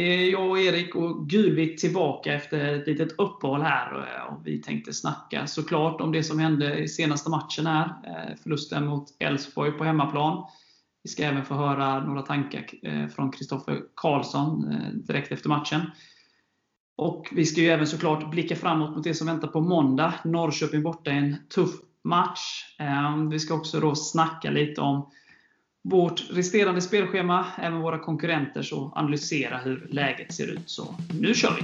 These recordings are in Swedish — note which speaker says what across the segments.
Speaker 1: Det är jag och Erik och Gulvitt tillbaka efter ett litet uppehåll här. Eh, och vi tänkte snacka såklart om det som hände i senaste matchen här. Eh, förlusten mot Elfsborg på hemmaplan. Vi ska även få höra några tankar från Kristoffer Karlsson direkt efter matchen. Och Vi ska ju även såklart blicka framåt mot det som väntar på måndag. Norrköping borta i en tuff match. Vi ska också då snacka lite om vårt resterande spelschema, även våra konkurrenter, så analysera hur läget ser ut. Så nu kör vi!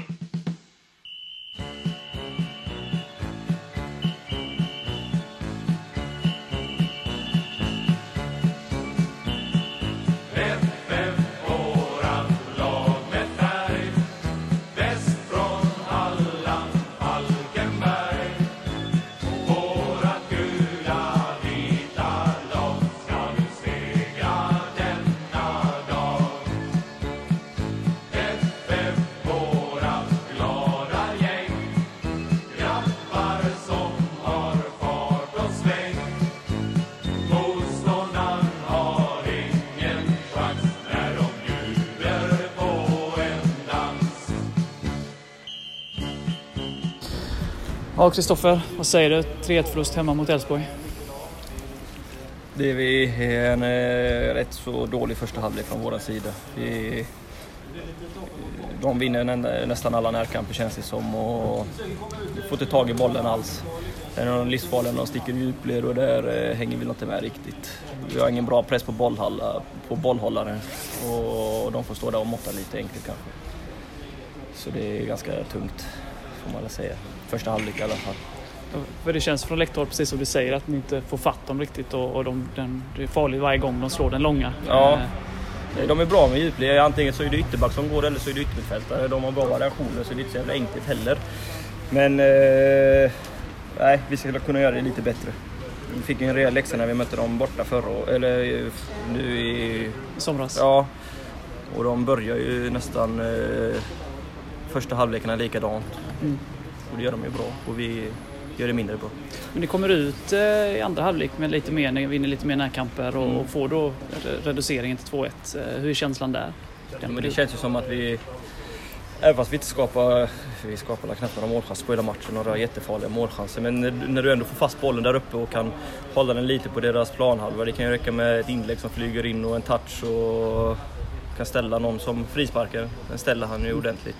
Speaker 1: Ja, Kristoffer, vad säger du? 3-1 förlust hemma mot Elfsborg.
Speaker 2: Det är en eh, rätt så dålig första halvlek från vår sida. Vi, eh, de vinner nästan alla närkamper känns det som och får inte tag i bollen alls. Sen är de livsfarliga när de sticker i djupled och där eh, hänger vi inte med riktigt. Vi har ingen bra press på, bollhalla, på bollhållaren och de får stå där och måtta lite enkelt kanske. Så det är ganska tungt får man väl säga. Första halvlek i alla fall.
Speaker 1: För det känns från läktarhåll, precis som du säger, att ni inte får fatt dem riktigt och, och de, den, det är farligt varje gång de slår den långa.
Speaker 2: Ja. Eh. De är bra med djupled. Antingen så är det ytterback som går eller så är det yttermittfältare. De har bra variationer så det är inte så jävla enkelt heller. Men eh, nej, vi ska kunna göra det lite bättre. Vi fick en rejäl läxa när vi mötte dem borta förra eller nu i...
Speaker 1: Somras?
Speaker 2: Ja. Och de börjar ju nästan eh, första halvleken är likadant. Mm. Och det gör de ju bra och vi gör det mindre bra.
Speaker 1: Men ni kommer ut eh, i andra halvlek med lite mer, ni vinner lite mer närkamper och, mm. och får då reduceringen till 2-1. Eh, hur är känslan där?
Speaker 2: Ja, men det känns ju som att vi, även fast vi inte skapar, vi skapar knappt några målchanser på hela matchen, några jättefarliga målchanser. Men när du ändå får fast bollen där uppe och kan hålla den lite på deras planhalva. Det kan ju räcka med ett inlägg som flyger in och en touch och kan ställa någon som frisparkar. Den ställer han ju ordentligt.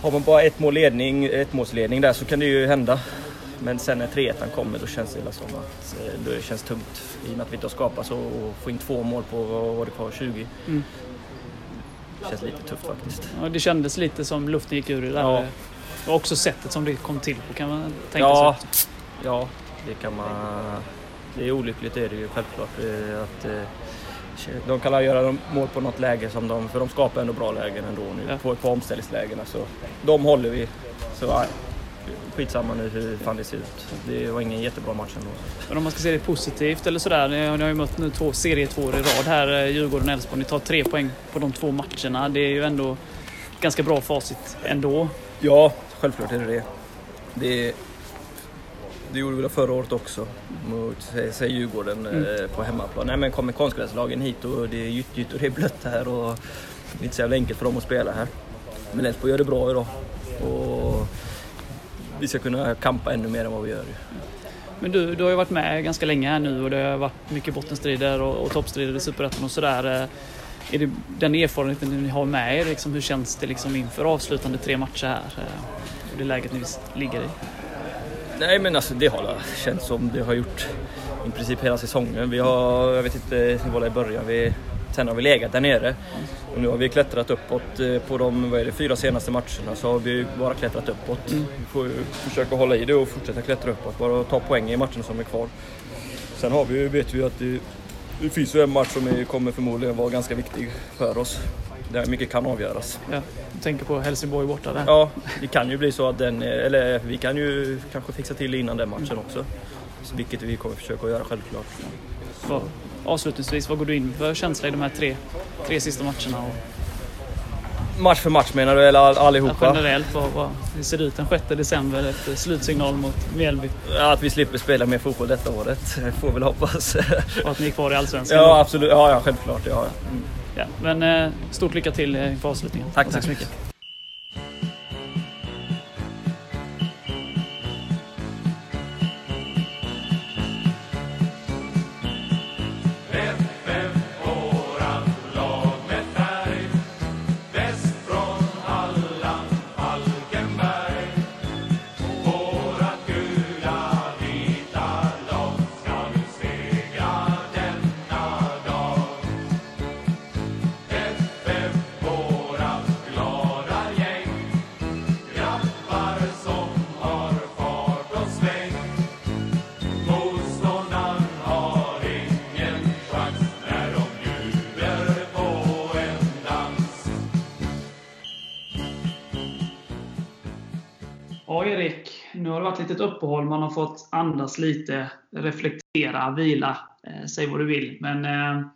Speaker 2: Har man bara ett mål ledning, ett målsledning där så kan det ju hända. Men sen när 3 1 kommer då känns det som att eh, det känns tungt. I och med att vi inte har skapat så och få in två mål på, vad var det kvar, 20? Mm. Det känns lite tufft faktiskt.
Speaker 1: Ja, det kändes lite som luften gick ur det där. Ja. Och också sättet som det kom till på kan man tänka
Speaker 2: ja, sig. Ja, det kan man... Det är olyckligt det är det ju självklart. Att, eh, de kan göra mål på något läge som de, för de skapar ändå bra lägen ändå nu ja. på ett par omställningslägen. Så de håller vi. Så ja, skitsamma nu hur fan det ser ut. Det var ingen jättebra match ändå.
Speaker 1: Men om man ska se det positivt eller sådär. Ni har ju mött nu två serietvåor i rad här, eh, Djurgården och Elfsborg. Ni tar tre poäng på de två matcherna. Det är ju ändå ganska bra facit ändå.
Speaker 2: Ja, självklart är det det. det det gjorde vi förra året också mot säg Djurgården mm. Eh, på hemmaplan. Nej men kommer konstgräslagen hit och det är gyttjigt och det är blött här och det är inte så jävla enkelt för dem att spela här. Men Elfsborg gör det bra idag och vi ska kunna kampa ännu mer än vad vi gör.
Speaker 1: Men du, du har ju varit med ganska länge här nu och det har varit mycket bottenstrider och, och toppstrider i Superettan och sådär. Eh, är det den erfarenheten ni har med er? Liksom, hur känns det liksom inför avslutande tre matcher här? Och eh, det läget ni ligger i?
Speaker 2: Nej men alltså det har känts som det har gjort i princip hela säsongen. Vi har, jag vet inte, det var i början, vi, sen har vi legat där nere. Och nu har vi klättrat uppåt eh, på de vad är det, fyra senaste matcherna så har vi bara klättrat uppåt. Mm. Vi får försöka hålla i det och fortsätta klättra uppåt, bara ta poäng i matcherna som är kvar. Sen har vi, vet vi att det, det finns ju en match som kommer förmodligen vara ganska viktig för oss där mycket kan avgöras.
Speaker 1: Ja, du tänker på Helsingborg borta där?
Speaker 2: Ja, det kan ju bli så att den, eller vi kan ju kanske fixa till innan den matchen också. Vilket vi kommer försöka göra självklart.
Speaker 1: Så, avslutningsvis, vad går du in för känsla i de här tre, tre sista matcherna? Och...
Speaker 2: Match för match menar du, eller allihopa?
Speaker 1: Ja, generellt, vad, vad det ser ut den 6 december efter slutsignal mot Mjällby?
Speaker 2: Ja, att vi slipper spela mer fotboll detta året, får väl hoppas.
Speaker 1: Och att ni är kvar i Allsvenskan?
Speaker 2: Ja, absolut. Ja, ja självklart. Ja. Mm.
Speaker 1: Ja, men eh, stort lycka till eh, inför avslutningen.
Speaker 2: Tack, tack så mycket.
Speaker 1: Nu har det varit litet uppehåll, man har fått andas lite, reflektera, vila, eh, säg vad du vill. Men eh,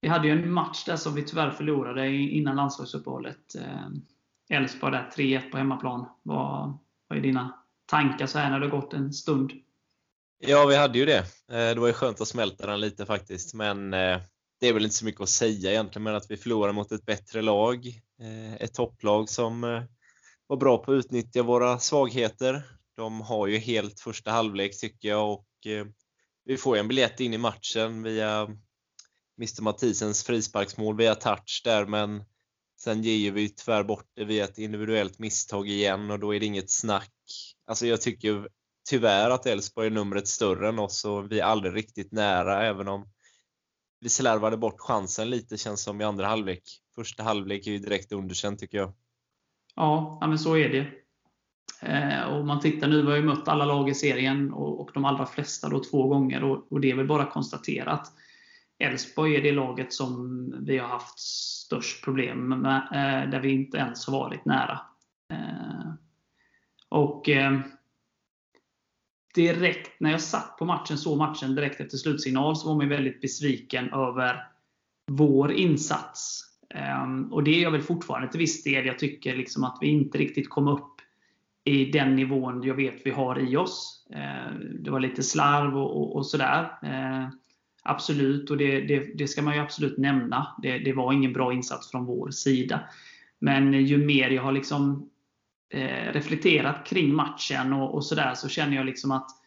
Speaker 1: vi hade ju en match där som vi tyvärr förlorade innan landslagsuppehållet. Eh, Elfsborg där, 3-1 på hemmaplan. Vad, vad är dina tankar så här när det har gått en stund?
Speaker 3: Ja, vi hade ju det. Eh, det var ju skönt att smälta den lite faktiskt, men eh, det är väl inte så mycket att säga egentligen, men att vi förlorade mot ett bättre lag. Eh, ett topplag som var bra på att utnyttja våra svagheter. De har ju helt första halvlek tycker jag och eh, vi får en biljett in i matchen via Mr Mathisens frisparksmål via touch där men sen ger vi tyvärr bort det via ett individuellt misstag igen och då är det inget snack. Alltså jag tycker tyvärr att Elfsborg är numret större än oss och vi är aldrig riktigt nära även om vi slarvade bort chansen lite känns som i andra halvlek. Första halvlek är ju direkt underkänd tycker jag.
Speaker 1: Ja, men så är det. Eh, och man tittar nu, vi har ju mött alla lag i serien och, och de allra flesta då två gånger. Och, och det är väl bara att konstatera att Elfsborg är det laget som vi har haft störst problem med, eh, där vi inte ens har varit nära. Eh, och eh, direkt när jag satt på matchen, så matchen direkt efter slutsignal, så var man väldigt besviken över vår insats. Ehm, och det är jag väl fortfarande till viss del. Jag tycker liksom att vi inte riktigt kom upp i den nivån jag vet vi har i oss. Ehm, det var lite slarv och, och, och sådär. Ehm, absolut, och det, det, det, ska man ju absolut nämna. Det, det, var ingen bra insats från vår sida. Men ju mer jag har liksom eh, reflekterat kring matchen och, och sådär så känner jag liksom att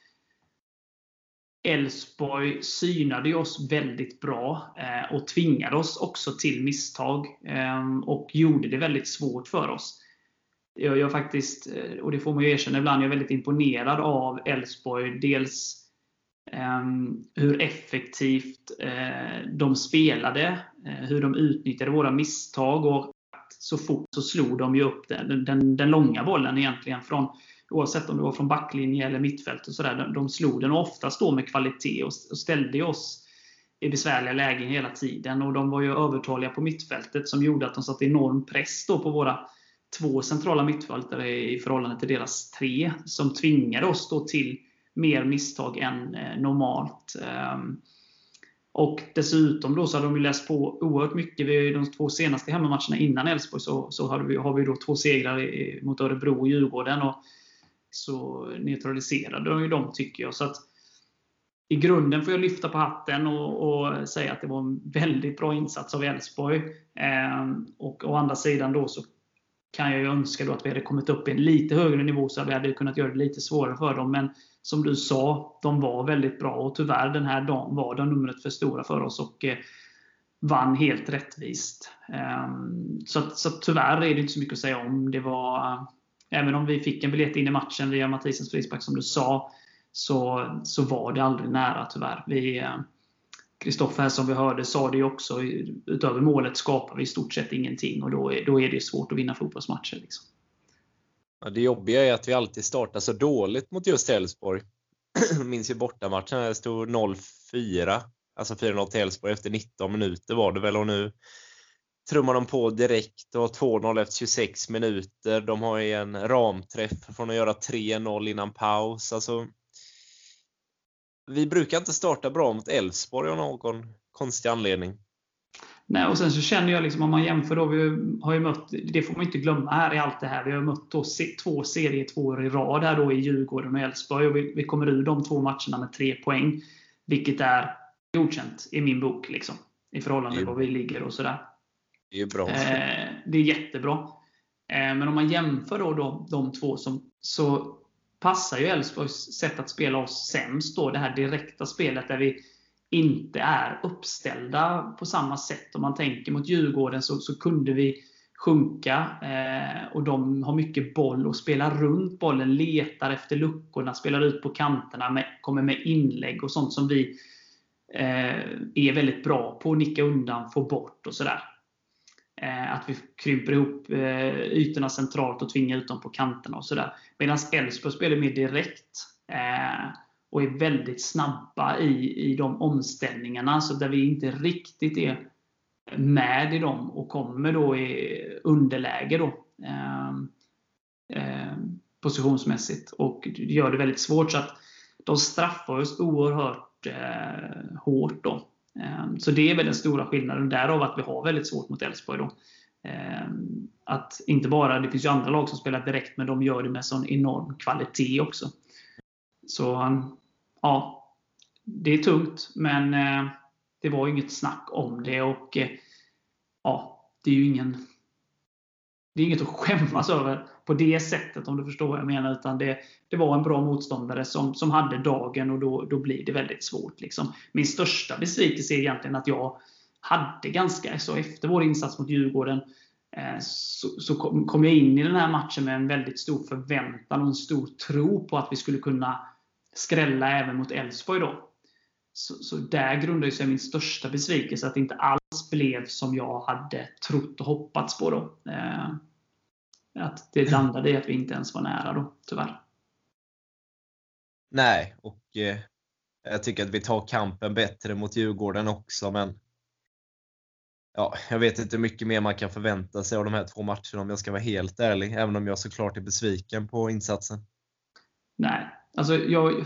Speaker 1: Elfsborg synade oss väldigt bra eh, och tvingade oss också till misstag. Ehm, och gjorde det väldigt svårt för oss. Jag, jag faktiskt, eh, och det får man ju erkänna ibland, jag är väldigt imponerad av Elfsborg. Dels ehm, hur effektivt eh, de spelade, hur de utnyttjade våra misstag och så fort så slog de ju upp den, den, den långa bollen egentligen från oavsett om det var från backlinje eller mittfält. Och så där, de slog den oftast då med kvalitet och ställde oss i besvärliga lägen hela tiden. Och De var ju övertaliga på mittfältet som gjorde att de satte enorm press då på våra två centrala mittfältare i förhållande till deras tre. Som tvingade oss då till mer misstag än eh, normalt. Ehm, och dessutom då så hade de ju läst på oerhört mycket. Vi, de två senaste hemmamatcherna innan Elfsborg så, så har vi, har vi då två segrar mot Örebro och Djurgården. Och så neutraliserade de ju dem, tycker jag. Så att, I grunden får jag lyfta på hatten och, och säga att det var en väldigt bra insats av Elfsborg. Eh, och å andra sidan då så kan jag ju önska då att vi hade kommit upp i en lite högre nivå så att vi hade kunnat göra det lite svårare för dem. Men som du sa, de var väldigt bra och tyvärr den här dagen var de numret för stora för oss och eh, vann helt rättvist. Eh, så, så tyvärr är det inte så mycket att säga om. Det var även om vi fick en biljett in i matchen via Mathisens frispark som du sa, så, så var det aldrig nära tyvärr. Vi, eh, Kristoffer här som vi hörde sa det ju också, utöver målet skapar vi i stort sett ingenting och då är, då är det svårt att vinna fotbollsmatcher. Liksom.
Speaker 3: Ja, det jobbiga är att vi alltid startar så dåligt mot just Elfsborg. minns ju bortamatchen, det stod 0-4. Alltså 4-0 till Elfsborg efter 19 minuter var det väl och nu trummar de på direkt och har 2-0 efter 26 minuter. De har ju en ramträff från att göra 3-0 innan paus. Alltså, vi brukar inte starta bra mot Elfsborg av någon konstig anledning.
Speaker 1: Nej, och sen så känner jag liksom om man jämför då, vi har ju mött, det får man inte glömma här i allt det här, vi har mött då två serier två år i rad här då i Djurgården och Elfsborg och vi, vi kommer ur de två matcherna med tre poäng. Vilket är godkänt i min bok. Liksom. i förhållande till var vi ligger och sådär.
Speaker 3: Det är ju bra.
Speaker 1: Eh, det är jättebra. Eh, men om man jämför då de, de två som, så passar ju Elfsborgs sätt att spela oss sämst. Då, det här direkta spelet där vi inte är uppställda på samma sätt. Om man tänker mot Djurgården så, så kunde vi sjunka eh, och de har mycket boll och spelar runt bollen, letar efter luckorna, spelar ut på kanterna, med, kommer med inlägg och sånt som vi eh, är väldigt bra på. Nicka undan, få bort och sådär. Eh, att vi krymper ihop eh, ytorna centralt och tvingar ut dem på kanterna och sådär. Medan Elfsborg spelar mer direkt. Eh, och är väldigt snabba i, i de omställningarna. Så där vi inte riktigt är med i dem och kommer då i underläge då, eh, eh, positionsmässigt. Och gör det väldigt svårt. Så att de straffar oss oerhört eh, hårt. Då. Ehm, så det är väl den stora skillnaden. Därav att vi har väldigt svårt mot Elfsborg. Ehm, att inte bara, det finns ju andra lag som spelar direkt, men de gör det med sån enorm kvalitet också. Så ja, det är tungt, men eh, det var inget snack om det. och eh, ja, Det är ju ingen det är inget att skämmas över på det sättet, om du förstår vad jag menar. Utan det, det var en bra motståndare som, som hade dagen och då, då blir det väldigt svårt. Liksom. Min största besvikelse är egentligen att jag hade ganska, så efter vår insats mot Djurgården, eh, så, så kom, kom jag in i den här matchen med en väldigt stor förväntan och en stor tro på att vi skulle kunna skrälla även mot Elfsborg då. Så, så där grundar sig min största besvikelse, att det inte alls blev som jag hade trott och hoppats på. Då. Eh, att det landade i att vi inte ens var nära då, tyvärr.
Speaker 3: Nej, och eh, jag tycker att vi tar kampen bättre mot Djurgården också, men ja, jag vet inte hur mycket mer man kan förvänta sig av de här två matcherna om jag ska vara helt ärlig, även om jag såklart är besviken på insatsen.
Speaker 1: Nej, alltså jag,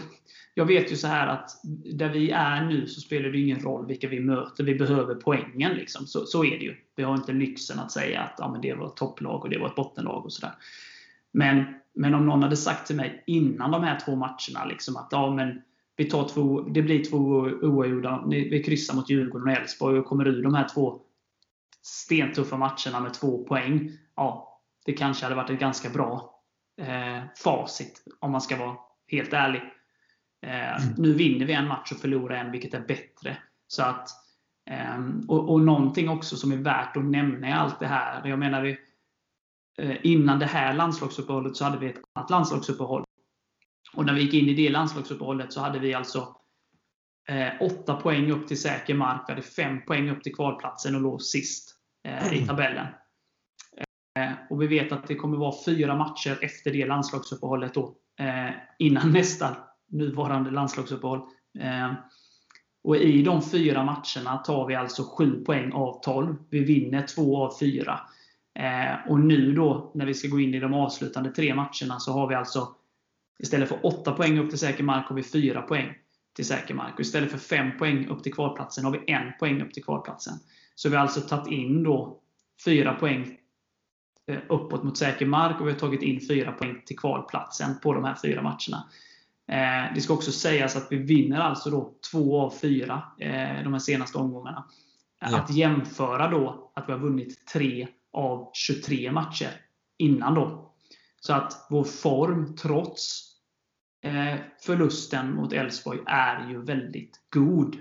Speaker 1: jag vet ju så här att där vi är nu så spelar det ingen roll vilka vi möter. Vi behöver poängen. Liksom. Så, så är det ju. Vi har inte lyxen att säga att ja, men det var ett topplag och det var ett bottenlag. och sådär. Men, men om någon hade sagt till mig innan de här två matcherna liksom att ja, men vi tar två, det blir två oavgjorda. Vi kryssar mot Djurgården och Elfsborg och kommer ur de här två stentuffa matcherna med två poäng. Ja, det kanske hade varit ett ganska bra eh, facit om man ska vara helt ärlig. Eh, mm. Nu vinner vi en match och förlorar en, vilket är bättre. Så att, eh, och, och någonting också som är värt att nämna i allt det här. Jag menar, eh, innan det här landslagsuppehållet så hade vi ett annat landslagsuppehåll. Och när vi gick in i det landslagsuppehållet så hade vi alltså eh, 8 poäng upp till säker mark. Vi hade 5 poäng upp till kvalplatsen och låg sist eh, i mm. tabellen. Eh, och vi vet att det kommer vara fyra matcher efter det landslagsuppehållet då, eh, Eh, innan nästa nuvarande landslagsuppehåll. Eh, och I de fyra matcherna tar vi alltså 7 poäng av 12. Vi vinner 2 av 4. Eh, och nu då, när vi ska gå in i de avslutande tre matcherna, så har vi alltså Istället för 8 poäng upp till säker mark har vi 4 poäng till säker mark. Och istället för 5 poäng upp till kvalplatsen har vi 1 poäng upp till kvalplatsen. Så vi har alltså tagit in då 4 poäng uppåt mot säker mark och vi har tagit in 4 poäng till kvalplatsen på de här fyra matcherna. Eh, det ska också sägas att vi vinner alltså då två av fyra eh, de här senaste omgångarna. Att jämföra då att vi har vunnit tre av 23 matcher innan då. Så att vår form, trots eh, förlusten mot Elfsborg, är ju väldigt god.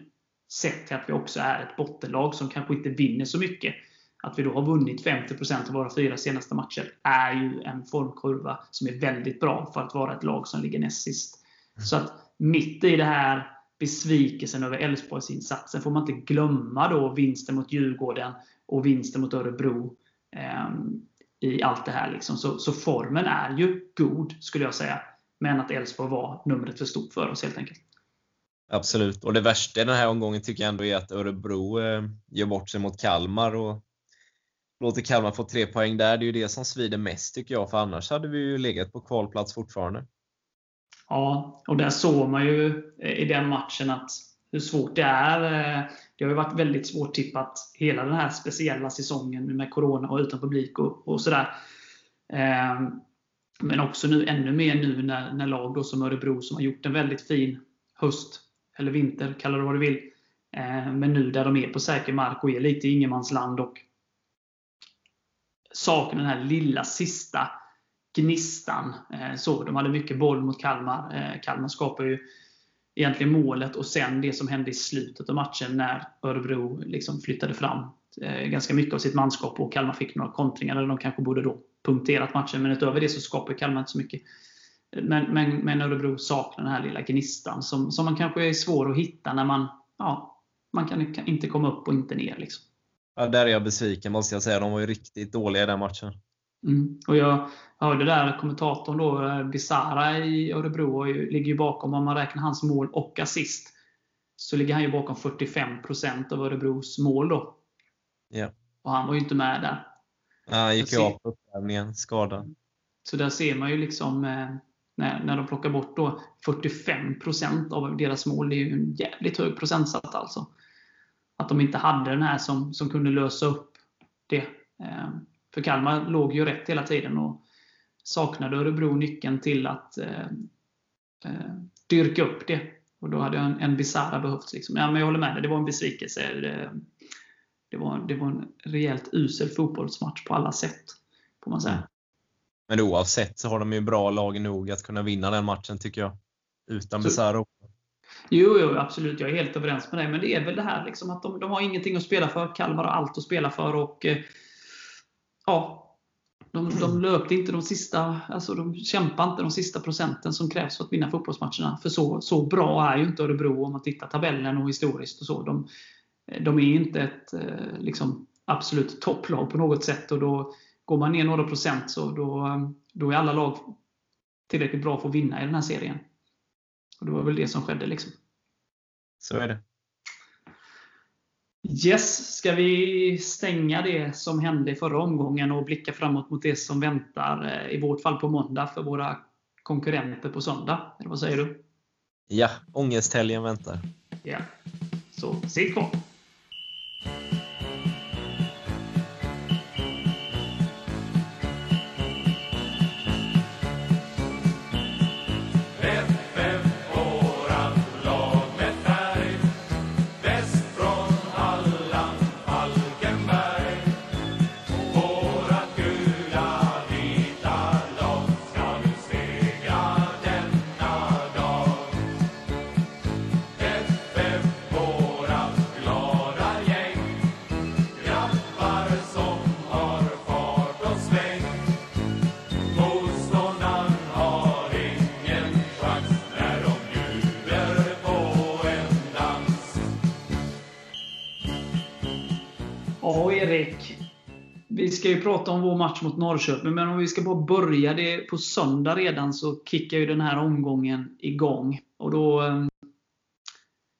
Speaker 1: Sett till att vi också är ett bottenlag som kanske inte vinner så mycket. Att vi då har vunnit 50% av våra fyra senaste matcher är ju en formkurva som är väldigt bra för att vara ett lag som ligger näst sist. Så att mitt i det här besvikelsen över Elfsborgs insatsen får man inte glömma då vinsten mot Djurgården och vinsten mot Örebro eh, i allt det här. Liksom. Så, så, formen är ju god, skulle jag säga. Men att Elfsborg var numret för stort för oss helt enkelt.
Speaker 3: Absolut, och det värsta i den här omgången tycker jag ändå är att Örebro eh, gör bort sig mot Kalmar och låter Kalmar få tre poäng där. Det är ju det som svider mest tycker jag, för annars hade vi ju legat på kvalplats fortfarande.
Speaker 1: Ja, och där såg man ju i den matchen att hur svårt det är. Det har ju varit väldigt svårt tippat hela den här speciella säsongen med Corona och utan publik och, och sådär. Ehm, men också nu ännu mer nu när, när lag som Örebro som har gjort en väldigt fin höst, eller vinter, kalla det vad du vill, ehm, Men nu där de är på säker mark och är lite i ingenmansland och saknar den här lilla sista gnistan. Eh, så, de hade mycket boll mot Kalmar. Eh, Kalmar skapar ju egentligen målet och sen det som hände i slutet av matchen när Örebro liksom flyttade fram eh, ganska mycket av sitt manskap och Kalmar fick några kontringar. där de kanske borde då punkterat matchen, men utöver det så skapar Kalmar inte så mycket. Men, men, men Örebro saknar den här lilla gnistan som, som man kanske är svår att hitta när man, ja, man kan, kan inte komma upp och inte ner. Liksom.
Speaker 3: Ja, där är jag besviken måste jag säga. De var ju riktigt dåliga i den matchen.
Speaker 1: Mm. Och jag hörde där kommentatorn då, eh, Bizarra i Örebro, ligger ju bakom, om man räknar hans mål och assist, så ligger han ju bakom 45% av Örebros mål då.
Speaker 3: Ja.
Speaker 1: Och han var ju inte med där.
Speaker 3: Ja, han gick ju av på uppvärmningen, skadad.
Speaker 1: Så där ser man ju liksom eh, när, när de plockar bort då 45% av deras mål. Det är ju en jävligt hög procentsats alltså. Att de inte hade den här som, som kunde lösa upp det. Eh, för Kalmar låg ju rätt hela tiden och saknade Örebro nyckeln till att eh, eh, dyrka upp det. Och då hade en, en Bizarra behövts. Liksom. Ja, men jag håller med dig, det var en besvikelse. Det, det, var, det var en rejält usel fotbollsmatch på alla sätt. Får man säga. Mm.
Speaker 3: Men oavsett så har de ju bra lag nog att kunna vinna den matchen tycker jag. Utan Bizarro.
Speaker 1: Jo, jo, absolut. Jag är helt överens med dig. Men det är väl det här liksom att de, de har ingenting att spela för. Kalmar har allt att spela för. och eh, ja, de, de löpte inte de sista, alltså de kämpade inte de sista procenten som krävs för att vinna fotbollsmatcherna. För så, så bra är ju inte Örebro om man tittar tabellen och historiskt. och så. De, eh, de är inte ett eh, liksom, absolut topplag på något sätt. och då Går man ner några procent så då, eh, då är alla lag tillräckligt bra för att vinna i den här serien. Och Det var väl det som skedde. liksom.
Speaker 3: Så är det.
Speaker 1: Yes, ska vi stänga det som hände i förra omgången och blicka framåt mot det som väntar, eh, i vårt fall på måndag, för våra konkurrenter på söndag? Eller vad säger du?
Speaker 3: Ja, ångesthelgen väntar.
Speaker 1: Ja, så sitt kvar! Ska ju prata om vår match mot Norrköping, men om vi ska bara börja det på söndag redan så kickar ju den här omgången igång. Och då, ehm,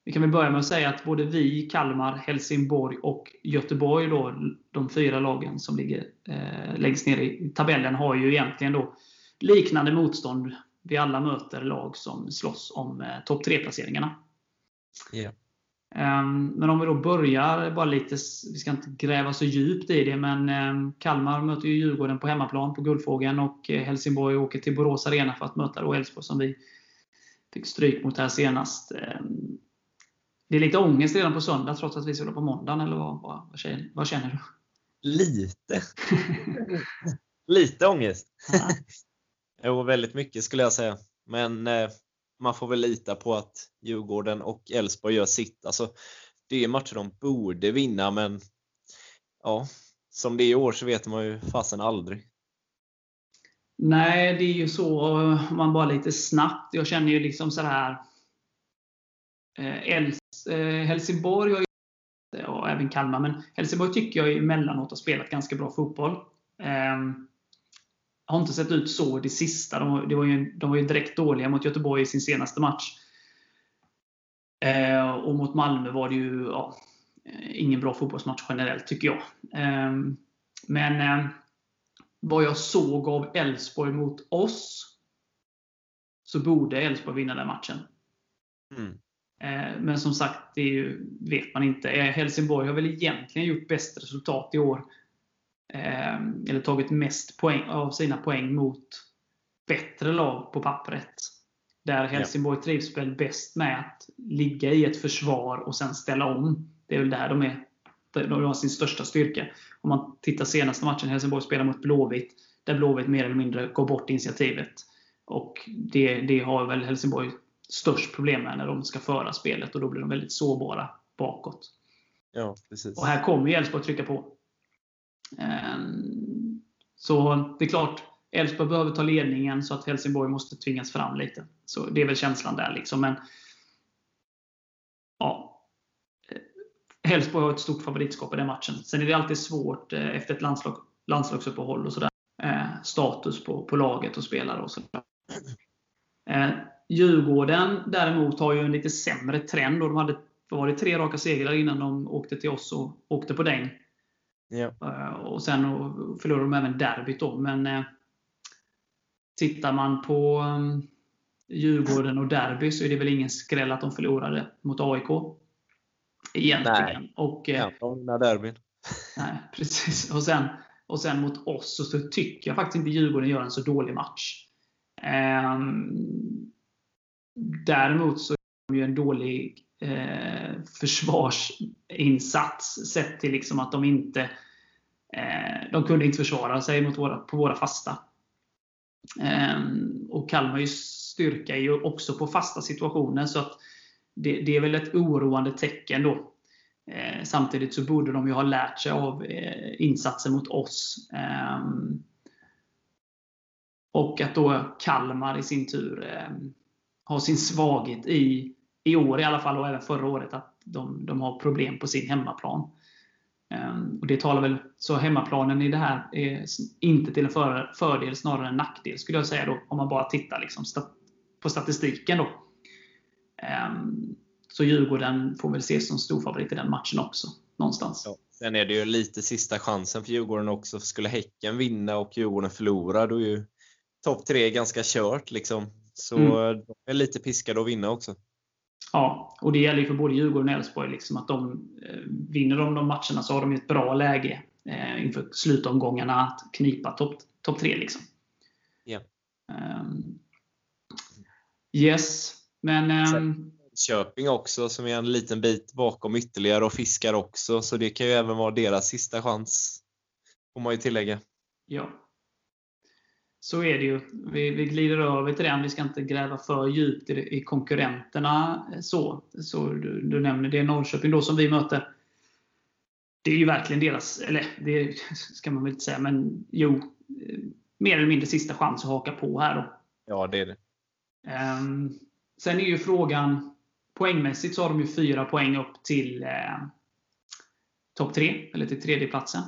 Speaker 1: vi kan väl börja med att säga att både vi, Kalmar, Helsingborg och Göteborg, då, de fyra lagen som ligger eh, längst ner i tabellen, har ju egentligen då liknande motstånd. Vi alla möter lag som slåss om eh, topp 3-placeringarna.
Speaker 3: Yeah.
Speaker 1: Ehm, men om vi då börjar bara lite, vi ska inte gräva så djupt i det, men ehm, Kalmar möter ju Djurgården på hemmaplan på Guldfågeln och eh, Helsingborg åker till Borås Arena för att möta Elfsborg som vi fick stryk mot här senast. Ehm, det är lite ångest redan på söndag trots att vi spelar på måndagen, eller vad, vad, vad, känner, vad känner du?
Speaker 3: Lite. lite ångest. jo, väldigt mycket skulle jag säga. Men eh, man får väl lita på att Djurgården och Elfsborg gör sitt. Alltså, det är matcher de borde vinna, men ja, som det är i år så vet man ju fasen aldrig.
Speaker 1: Nej, det är ju så. Om man bara lite snabbt. Jag känner ju liksom så här. Eh, eh, Helsingborg har ju, och även Kalmar, men Helsingborg tycker jag emellanåt har spelat ganska bra fotboll. Eh, har inte sett ut så det sista. De, det var ju, de var ju direkt dåliga mot Göteborg i sin senaste match. Eh, och mot Malmö var det ju ja, ingen bra fotbollsmatch generellt, tycker jag. Eh, men eh, vad jag såg av Elfsborg mot oss, så borde Elfsborg vinna den matchen. Mm. Eh, men som sagt, det ju, vet man inte. Eh, Helsingborg har väl egentligen gjort bäst resultat i år eller tagit mest poäng av sina poäng mot bättre lag på pappret. Där Helsingborg trivs väl bäst med att ligga i ett försvar och sen ställa om. Det är väl där de, är, de har sin största styrka. Om man tittar senaste matchen Helsingborg spelar mot Blåvitt, där Blåvitt mer eller mindre går bort initiativet. Och det, det har väl Helsingborg störst problem med när de ska föra spelet och då blir de väldigt sårbara bakåt.
Speaker 3: Ja, precis.
Speaker 1: Och här kommer ju Elfsborg trycka på. Ehm, så det är klart, Elfsborg behöver ta ledningen så att Helsingborg måste tvingas fram lite. Så Det är väl känslan där. Liksom. Men ja, Elfsborg har ett stort favoritskap i den matchen. Sen är det alltid svårt eh, efter ett landslag, landslagsuppehåll och sådär. Eh, status på, på laget och spelare och sådär. Eh, Djurgården däremot har ju en lite sämre trend. Och de hade varit tre raka segrar innan de åkte till oss och åkte på däng.
Speaker 3: Ja.
Speaker 1: Eh, och sen förlorade de även derbyt då. Men eh, tittar man på um, Djurgården och derby så är det väl ingen skräll att de förlorade mot AIK. Egentligen.
Speaker 3: Nej.
Speaker 1: Och,
Speaker 3: eh, ja, de derbyn.
Speaker 1: Nej, precis. Och sen, och sen mot oss så tycker jag faktiskt inte Djurgården gör en så dålig match. Um, däremot så ju en dålig eh, försvarsinsats sett till liksom att de inte eh, de kunde inte försvara sig mot våra, på våra fasta. Eh, och Kalmars styrka är ju också på fasta situationer. så att det, det är väl ett oroande tecken då. Eh, samtidigt så borde de ju ha lärt sig av eh, insatser mot oss. Ehm, och att då Kalmar i sin tur ehm, har sin svaghet i i år i alla fall, och även förra året, att de, de har problem på sin hemmaplan. Um, och det talar väl, så hemmaplanen i det här är inte till en för, fördel, snarare en nackdel, skulle jag säga då, om man bara tittar liksom stat, på statistiken. Då. Um, så Djurgården får väl ses som storfavorit i den matchen också, någonstans. Ja.
Speaker 3: Sen är det ju lite sista chansen för Djurgården också. Skulle Häcken vinna och Djurgården förlora, då är ju topp tre ganska kört. Liksom. Så mm. de är lite piskade att vinna också.
Speaker 1: Ja, och det gäller ju för både Djurgården och Elfsborg. Liksom att de, eh, vinner de de matcherna så har de ett bra läge eh, inför slutomgångarna att knipa topp top tre. Liksom.
Speaker 3: Yeah.
Speaker 1: Um, yes, men... Um,
Speaker 3: Köping också som är en liten bit bakom ytterligare och fiskar också. Så det kan ju även vara deras sista chans. Får man ju tillägga.
Speaker 1: Ja, så är det ju. Vi, vi glider över till den. Vi ska inte gräva för djupt i, i konkurrenterna. Så, så du, du nämner det Norrköping då som vi möter. Det är ju verkligen deras, eller det ska man väl inte säga, men jo, mer eller mindre sista chans att haka på här då.
Speaker 3: Ja, det är det.
Speaker 1: Um, sen är ju frågan, poängmässigt så har de ju fyra poäng upp till eh, topp tre, eller till tredjeplatsen.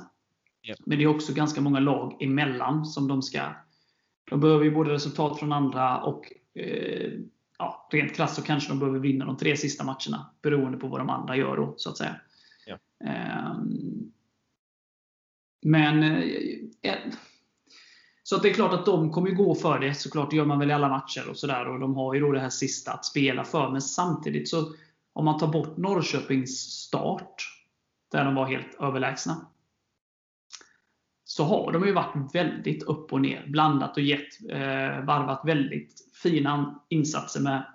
Speaker 1: Yep. Men det är också ganska många lag emellan som de ska de behöver ju både resultat från andra och eh, ja, rent krasst så kanske de behöver vinna de tre sista matcherna. Beroende på vad de andra gör då, så att säga.
Speaker 3: Ja.
Speaker 1: Eh, men eh, så att det är klart att de kommer gå för det. Såklart, det gör man väl i alla matcher och sådär. Och de har ju då det här sista att spela för. Men samtidigt så, om man tar bort Norrköpings start, där de var helt överlägsna så har de ju varit väldigt upp och ner. Blandat och gett, eh, varvat väldigt fina insatser med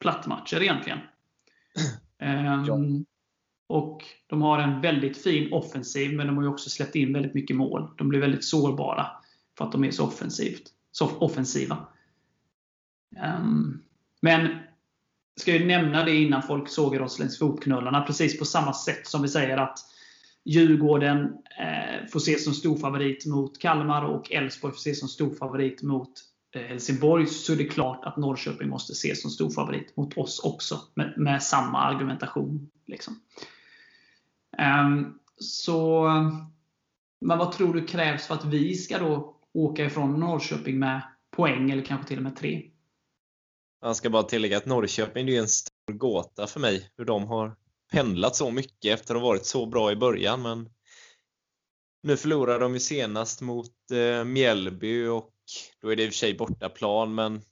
Speaker 1: plattmatcher egentligen. Eh, ja. Och De har en väldigt fin offensiv, men de har också släppt in väldigt mycket mål. De blir väldigt sårbara för att de är så, offensivt, så offensiva. Um, men ska ju nämna det innan folk sågar oss längs fotknölarna. Precis på samma sätt som vi säger att Djurgården eh, får ses som stor favorit mot Kalmar och Elfsborg får ses som stor favorit mot eh, Helsingborg. Så är det klart att Norrköping måste ses som stor favorit mot oss också. Med, med samma argumentation. Liksom. Um, så, men vad tror du krävs för att vi ska då åka ifrån Norrköping med poäng eller kanske till och med tre?
Speaker 3: Jag ska bara tillägga att Norrköping är en stor gåta för mig. Hur de har pendlat så mycket efter att ha varit så bra i början. Men nu förlorade de ju senast mot eh, Mjällby och då är det i och för sig bortaplan, men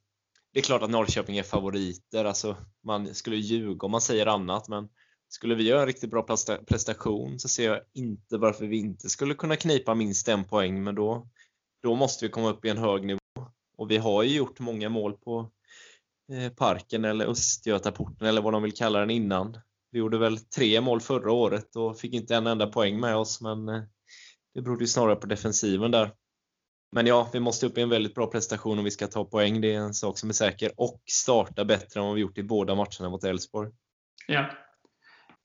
Speaker 3: det är klart att Norrköping är favoriter. Alltså, man skulle ljuga om man säger annat, men skulle vi göra en riktigt bra prestation så ser jag inte varför vi inte skulle kunna knipa minst en poäng, men då, då måste vi komma upp i en hög nivå. Och vi har ju gjort många mål på eh, Parken eller Östgötaporten eller vad de vill kalla den innan. Vi gjorde väl tre mål förra året och fick inte en enda poäng med oss, men eh, det berodde ju snarare på defensiven där. Men ja, vi måste upp i en väldigt bra prestation om vi ska ta poäng. Det är en sak som är säker. Och starta bättre än vad vi gjort i båda matcherna mot Elfsborg.
Speaker 1: Ja.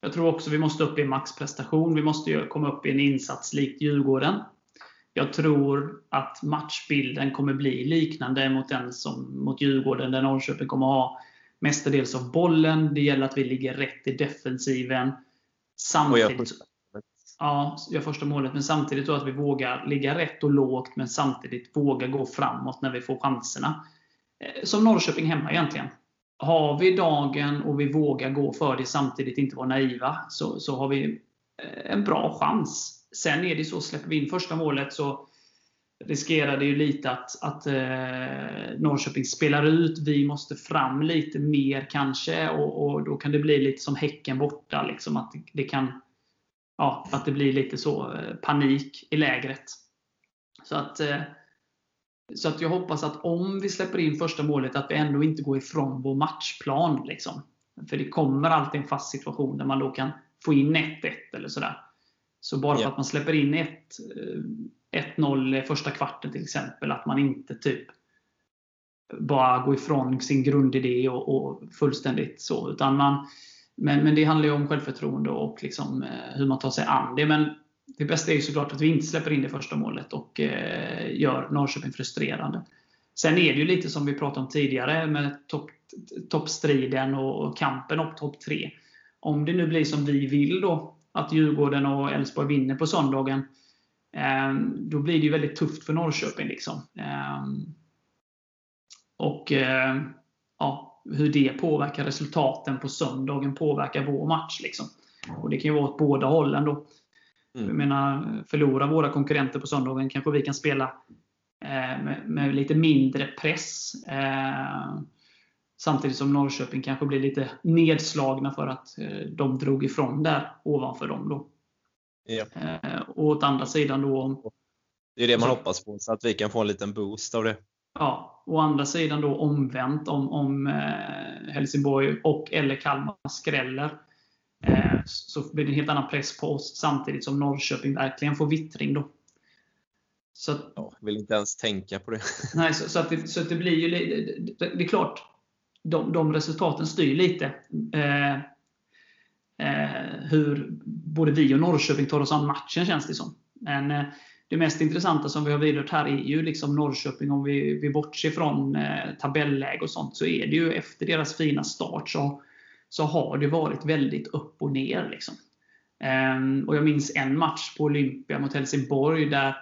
Speaker 1: Jag tror också vi måste upp i maxprestation. Vi måste ju komma upp i en insats likt Djurgården. Jag tror att matchbilden kommer bli liknande mot den som mot Djurgården, där Norrköping kommer ha mestadels av bollen. Det gäller att vi ligger rätt i defensiven. Samtidigt, ja, gör första målet, men samtidigt då att vi vågar ligga rätt och lågt, men samtidigt våga gå framåt när vi får chanserna. Eh, som Norrköping hemma egentligen. Har vi dagen och vi vågar gå för det samtidigt inte vara naiva, så, så har vi eh, en bra chans. Sen är det så, släpper vi in första målet så riskerar det ju lite att, att eh, Norrköping spelar ut. Vi måste fram lite mer kanske och, och, då kan det bli lite som Häcken borta. Liksom, att det, det kan ja, att det blir lite så eh, panik i lägret. Så att, eh, så att jag hoppas att om vi släpper in första målet, att vi ändå inte går ifrån vår matchplan. Liksom. För det kommer alltid en fast situation där man då kan få in 1-1 eller sådär. Så bara för ja. att man släpper in 1-0 eh, första kvarten till exempel, att man inte typ bara går ifrån sin grundidé och, och fullständigt så. Utan man, men, men det handlar ju om självförtroende och liksom, eh, hur man tar sig an det. Men det bästa är ju såklart att vi inte släpper in det första målet och eh, gör Norrköping frustrerande. Sen är det ju lite som vi pratade om tidigare med topp, toppstriden och kampen upp topp 3. Om det nu blir som vi vill då, att Djurgården och Elfsborg vinner på söndagen, eh, då blir det ju väldigt tufft för Norrköping. Liksom. Eh, och eh, ja, hur det påverkar resultaten på söndagen påverkar vår match. Liksom. Och Det kan ju vara åt båda hållen. Då. Mm. Jag menar, förlorar våra konkurrenter på söndagen kanske vi kan spela med, med, lite mindre press. Eh, samtidigt som Norrköping kanske blir lite nedslagna för att eh, de drog ifrån där ovanför dem. Då. Ja. Eh, och åt andra sidan då...
Speaker 3: Det är det man hoppas på, så att vi kan få en liten boost av det.
Speaker 1: Ja, å andra sidan då omvänt om, om eh, Helsingborg och eller Kalmar skräller. Så blir det en helt annan press på oss samtidigt som Norrköping verkligen får vittring. Då.
Speaker 3: Så att, ja, jag vill inte ens tänka på det.
Speaker 1: Nej, så, så, att, det, så att det blir ju det, det är klart, de, de resultaten styr lite eh, eh, hur både vi och Norrköping tar oss an matchen känns det som. Men eh, det mest intressanta som vi har vidrört här är ju liksom Norrköping. Om vi, vi bortser från eh, tabelläge och sånt, så är det ju efter deras fina start så, så har det varit väldigt upp och ner. Liksom. Ehm, och Jag minns en match på Olympia mot Helsingborg där,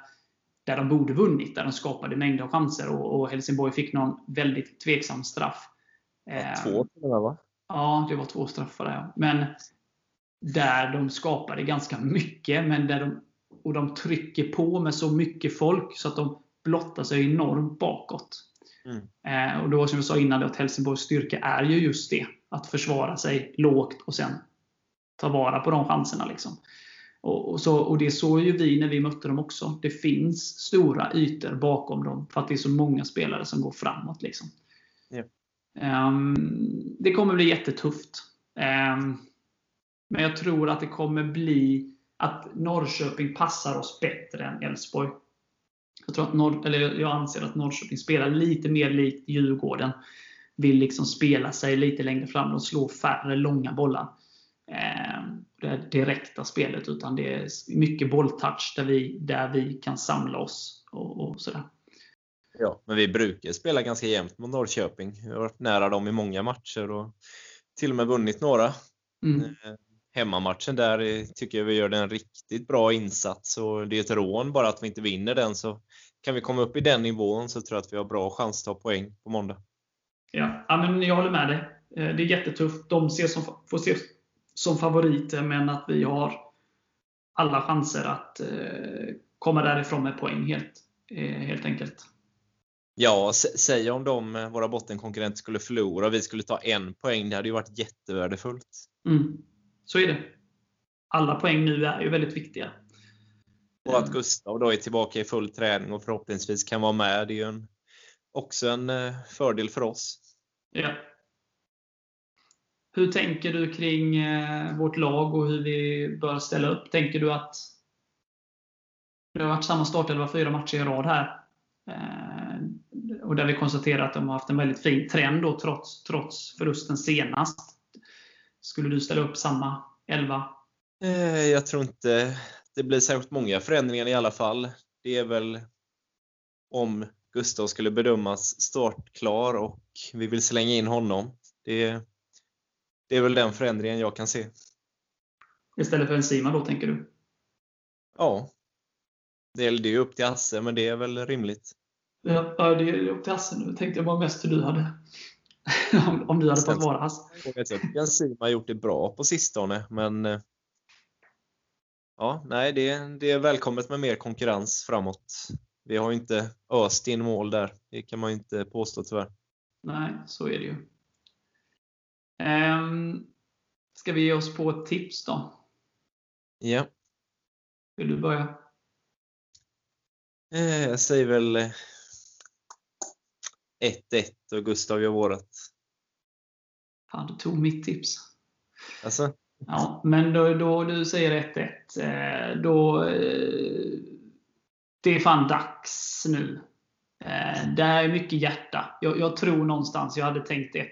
Speaker 1: där de borde vunnit. Där de skapade mängder av chanser och, och Helsingborg fick någon väldigt tveksam straff.
Speaker 3: Två till och med va?
Speaker 1: Ja, det var två straffar där. Men där de skapade ganska mycket, men där de och de trycker på med så mycket folk så att de blottar sig enormt bakåt. Mm. Eh, och då som jag sa innan, att Helsingborgs styrka är ju just det. Att försvara sig lågt och sen ta vara på de chanserna. Liksom. Och, och, så, och Det såg ju vi när vi mötte dem också. Det finns stora ytor bakom dem för att det är så många spelare som går framåt. Liksom. Ehm, det kommer bli jättetufft. Ehm, men jag tror att det kommer bli att Norrköping passar oss bättre än Elfsborg. Jag, tror att Norr, eller jag anser att Norrköping spelar lite mer likt Djurgården. Vill liksom spela sig lite längre fram och slå färre långa bollar. Ehm, det direkta spelet. Utan det är mycket bolltouch där vi, där vi kan samla oss. och, och sådär.
Speaker 3: Ja, men vi brukar spela ganska jämnt mot Norrköping. Vi har varit nära dem i många matcher och till och med vunnit några. Mm. Eh, hemmamatchen där tycker jag vi gör en riktigt bra insats och det är ett rån bara att vi inte vinner den så kan vi komma upp i den nivån så tror jag att vi har bra chans att ta poäng på måndag.
Speaker 1: Ja, ja men jag håller med dig. Eh, det är jättetufft. De ses som, får ses som favoriter men att vi har alla chanser att eh, komma därifrån med poäng helt, helt enkelt.
Speaker 3: Ja, säg om de, våra bottenkonkurrenter skulle förlora och vi skulle ta en poäng. Det hade ju varit jättevärdefullt.
Speaker 1: Mm. Så är det. Alla poäng nu är ju väldigt viktiga.
Speaker 3: Och att Gustav då är tillbaka i full träning och förhoppningsvis kan vara med. Det är ju en också en fördel för oss.
Speaker 1: Ja. Hur tänker du kring vårt lag och hur vi bör ställa upp? Tänker du att det har varit samma startelva fyra matcher i rad här. Och där vi konstaterar att de har haft en väldigt fin trend då, trots, trots förlusten senast. Skulle du ställa upp samma elva?
Speaker 3: Jag tror inte det blir särskilt många förändringar i alla fall. Det är väl om Gustav skulle bedömas startklar och vi vill slänga in honom. Det, det är väl den förändringen jag kan se.
Speaker 1: Istället för en Sima då, tänker du?
Speaker 3: Ja. Det är ju upp till Asse, men det är väl rimligt.
Speaker 1: Ja, det är upp till Hasse nu. Tänkte jag bara mest hur du hade om, om du hade fått vara Hasse.
Speaker 3: Att Simon har gjort det bra på sistone, men eh, ja, nej, det, det är välkommet med mer konkurrens framåt. Vi har ju inte öst in mål där. Det kan man ju inte påstå tyvärr.
Speaker 1: Nej, så är det ju. Um, ska vi ge oss på ett tips då?
Speaker 3: Ja.
Speaker 1: Vill du börja?
Speaker 3: Eh, jag säger väl 1-1 och Gustav gör vårat.
Speaker 1: Fan, du tog mitt tips.
Speaker 3: Alltså?
Speaker 1: Ja, men då, då du säger 1-1, eh, då... Eh, det är fan dags nu. Eh, det är mycket hjärta. Jag, jag tror någonstans, jag hade tänkt 1-1,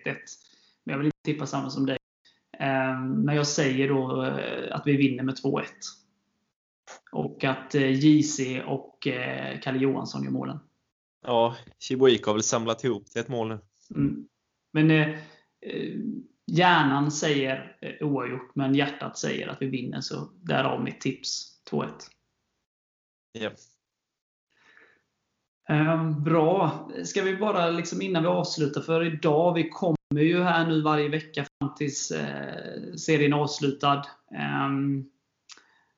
Speaker 1: men jag vill inte tippa samma som dig. Men jag säger då att vi vinner med 2-1. Och att JC och Kalle Johansson gör målen.
Speaker 3: Ja, Chibuik har väl samlat ihop till ett mål nu.
Speaker 1: Mm. Men eh, hjärnan säger eh, oavgjort, men hjärtat säger att vi vinner. Så därav mitt tips 2-1.
Speaker 3: Yep.
Speaker 1: Eh, bra. Ska vi bara, liksom innan vi avslutar för idag, vi kommer ju här nu varje vecka fram tills eh, serien är avslutad.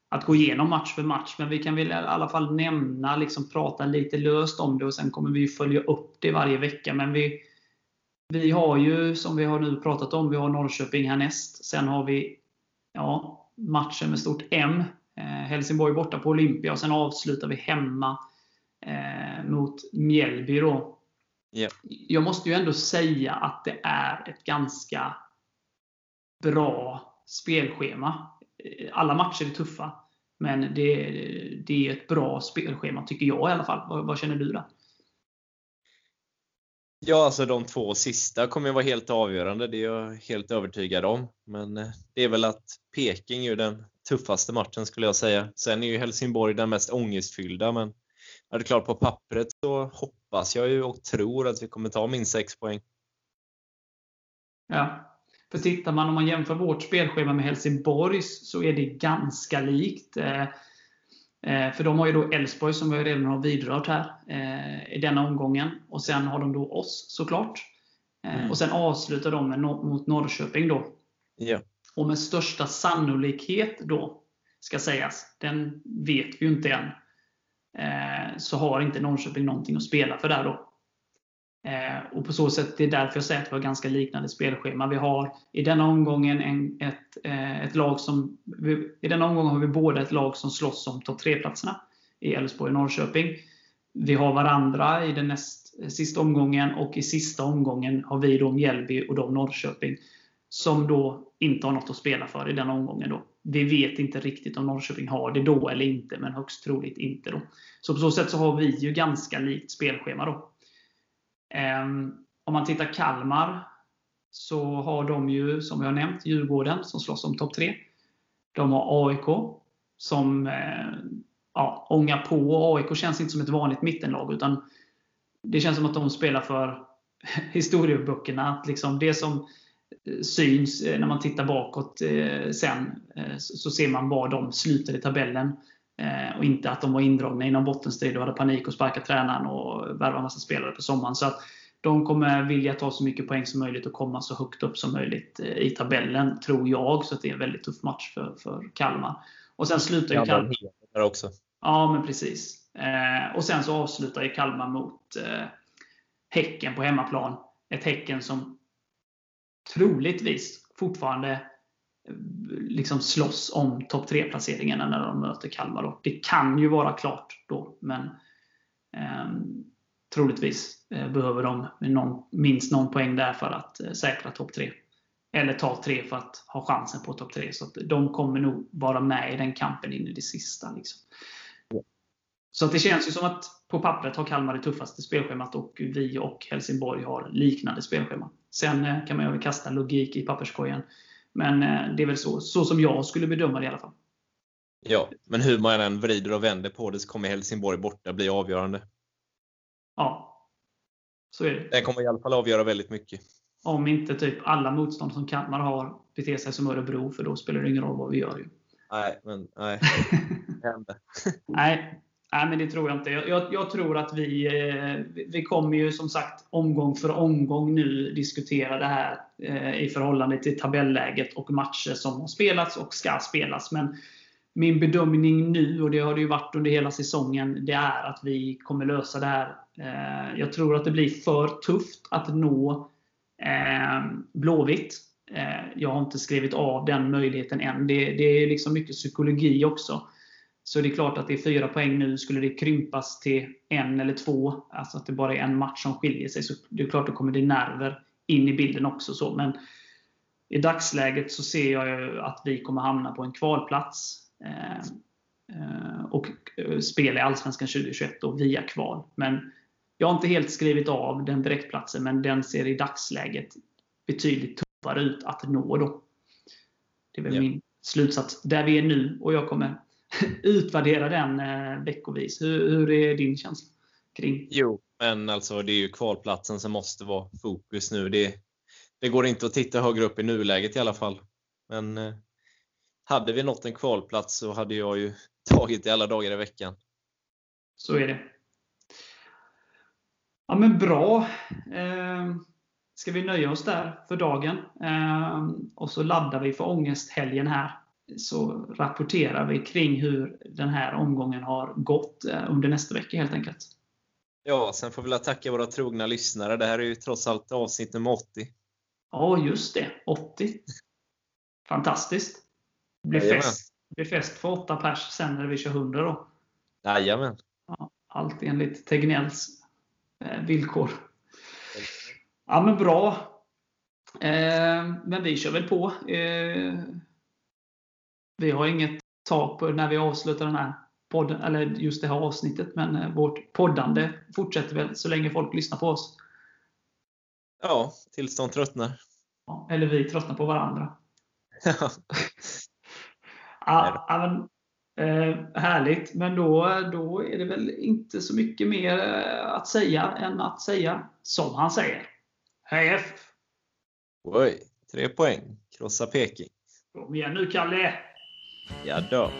Speaker 1: Att gå igenom match för match. Men vi kan väl i alla fall nämna, liksom prata lite löst om det och sen kommer vi följa upp det varje vecka. Men vi, vi har ju, som vi har nu pratat om, vi har Norrköping härnäst. Sen har vi ja, matchen med stort M. Eh, Helsingborg borta på Olympia och sen avslutar vi hemma eh, mot Mjällby. Då.
Speaker 3: Yeah.
Speaker 1: Jag måste ju ändå säga att det är ett ganska bra spelschema. Eh, alla matcher är tuffa. Men det, det är ett bra spelschema, tycker jag i alla fall. Vad, vad känner du då?
Speaker 3: Ja, alltså de två sista kommer att vara helt avgörande. Det är jag helt övertygad om. Men eh, det är väl att Peking är den tuffaste matchen skulle jag säga. Sen är ju Helsingborg den mest ångestfyllda, men är det klart på pappret så hoppas jag ju och tror att vi kommer ta minst 6 poäng.
Speaker 1: Ja, för tittar man, om man jämför vårt spelschema med Helsingborgs, så är det ganska likt. Eh, eh, för de har ju då Elfsborg, som vi redan har vidrört här, eh, i denna omgången. Och sen har de då oss, såklart. Mm. Och sen avslutar de med, mot Norrköping då.
Speaker 3: Ja.
Speaker 1: Och med största sannolikhet då, ska sägas, den vet vi ju inte än, så har inte Norrköping någonting att spela för där då. Eh, och på så sätt, det är därför jag säger att vi har ganska liknande spelschema. Vi har i denna omgången en, ett, eh, ett lag som... I denna omgången har vi båda ett lag som slåss om topp 3-platserna i Elfsborg och Norrköping. Vi har varandra i den näst, eh, sista omgången och i sista omgången har vi då Mjällby och de Norrköping som då inte har något att spela för i den omgången. Då. Vi vet inte riktigt om Norrköping har det då eller inte, men högst troligt inte. då. Så på så sätt så har vi ju ganska likt spelschema. då. Ehm, om man tittar Kalmar så har de ju, som jag har nämnt, Djurgården som slåss om topp 3. De har AIK som eh, ja, ångar på. AIK känns inte som ett vanligt mittenlag utan det känns som att de spelar för historieböckerna. Att liksom det som eh, syns eh, när man tittar bakåt sen så ser man var de slutar i tabellen. Eh, och inte att de var indragna i någon bottenstrid och hade panik och sparka tränaren och värva massa spelare på sommaren. Så att de kommer vilja ta så mycket poäng som möjligt och komma så högt upp som möjligt eh, i tabellen, tror jag. Så det är en väldigt tuff match för, för Kalmar. Och sen slutar ju Kalmar...
Speaker 3: också.
Speaker 1: Ja, men precis. Eh, och sen så avslutar ju Kalmar mot eh, Häcken på hemmaplan. Ett Häcken som troligtvis fortfarande liksom slåss om topp 3-placeringarna när de möter Kalmar. Då. Det kan ju vara klart då, men eh, troligtvis eh, behöver de någon, minst någon poäng där för att eh, säkra topp 3. Eller ta tre för att ha chansen på topp 3. Så de kommer nog vara med i den kampen in i det sista. Liksom. Så det känns ju som att på pappret har Kalmar det tuffaste spelschemat och vi och Helsingborg har liknande spelschema. Sen eh, kan man ju kasta logik i papperskorgen. Men det är väl så, så som jag skulle bedöma det i alla fall.
Speaker 3: Ja, men hur man än vrider och vänder på det så kommer Helsingborg borta bli avgörande.
Speaker 1: Ja, så är det.
Speaker 3: Det kommer i alla fall avgöra väldigt mycket.
Speaker 1: Om inte typ alla motstånd som Kalmar har beter sig som Örebro, för då spelar det ingen roll vad vi gör. Ju.
Speaker 3: Nej, men nej.
Speaker 1: nej, nej, men det tror jag inte. Jag, jag, jag, tror att vi, eh, vi kommer ju som sagt omgång för omgång nu diskutera det här eh, i förhållande till tabelläget och matcher som har spelats och ska spelas. Men min bedömning nu, och det har det ju varit under hela säsongen, det är att vi kommer lösa det här. Eh, jag tror att det blir för tufft att nå eh, Blåvitt. Eh, jag har inte skrivit av den möjligheten än. Det, det är liksom mycket psykologi också. Så det är klart att det är fyra poäng nu. Skulle det krympas till en eller två, alltså att det bara är en match som skiljer sig, så det är klart att det kommer bli nerver in i bilden också. Så. Men i dagsläget så ser jag att vi kommer hamna på en kvalplats. Eh, eh, och eh, spela i Allsvenskan 2021 då, via kval. Men jag har inte helt skrivit av den direktplatsen, men den ser i dagsläget betydligt tuffare ut att nå. Då. Det är väl ja. min slutsats där vi är nu och jag kommer utvärdera den eh, veckovis. Hur, hur är din känsla kring?
Speaker 3: Jo, men alltså det är ju kvalplatsen som måste vara fokus nu. Det, det går inte att titta högre upp i nuläget i alla fall. Men eh, hade vi nått en kvalplats så hade jag ju tagit det alla dagar i veckan.
Speaker 1: Så är det. Ja men bra. Eh, ska vi nöja oss där för dagen? Eh, och så laddar vi för ångesthelgen här. Så rapporterar vi kring hur den här omgången har gått eh, under nästa vecka helt enkelt.
Speaker 3: Ja, sen får vi tacka våra trogna lyssnare. Det här är ju trots allt avsnitt nummer 80.
Speaker 1: Ja, just det. 80. Fantastiskt. Det blir fest, det blir fest för åtta pers sen när vi kör 100 då.
Speaker 3: Jajamän.
Speaker 1: Ja, allt enligt Tegnells eh, villkor. Ja, men bra. Eh, men vi kör väl på. Eh, vi har inget tak på när vi avslutar den här podden, eller just det här avsnittet, men eh, vårt poddande fortsätter väl så länge folk lyssnar på oss.
Speaker 3: Ja, tills de tröttnar.
Speaker 1: Ja, eller vi tröttnar på varandra. Ja, men, eh, härligt, men då, då är det väl inte så mycket mer eh, att säga än att säga som han säger. Hej F!
Speaker 3: Oj, tre poäng. Krossa Peking.
Speaker 1: Kom igen nu Kalle!
Speaker 3: Ja då.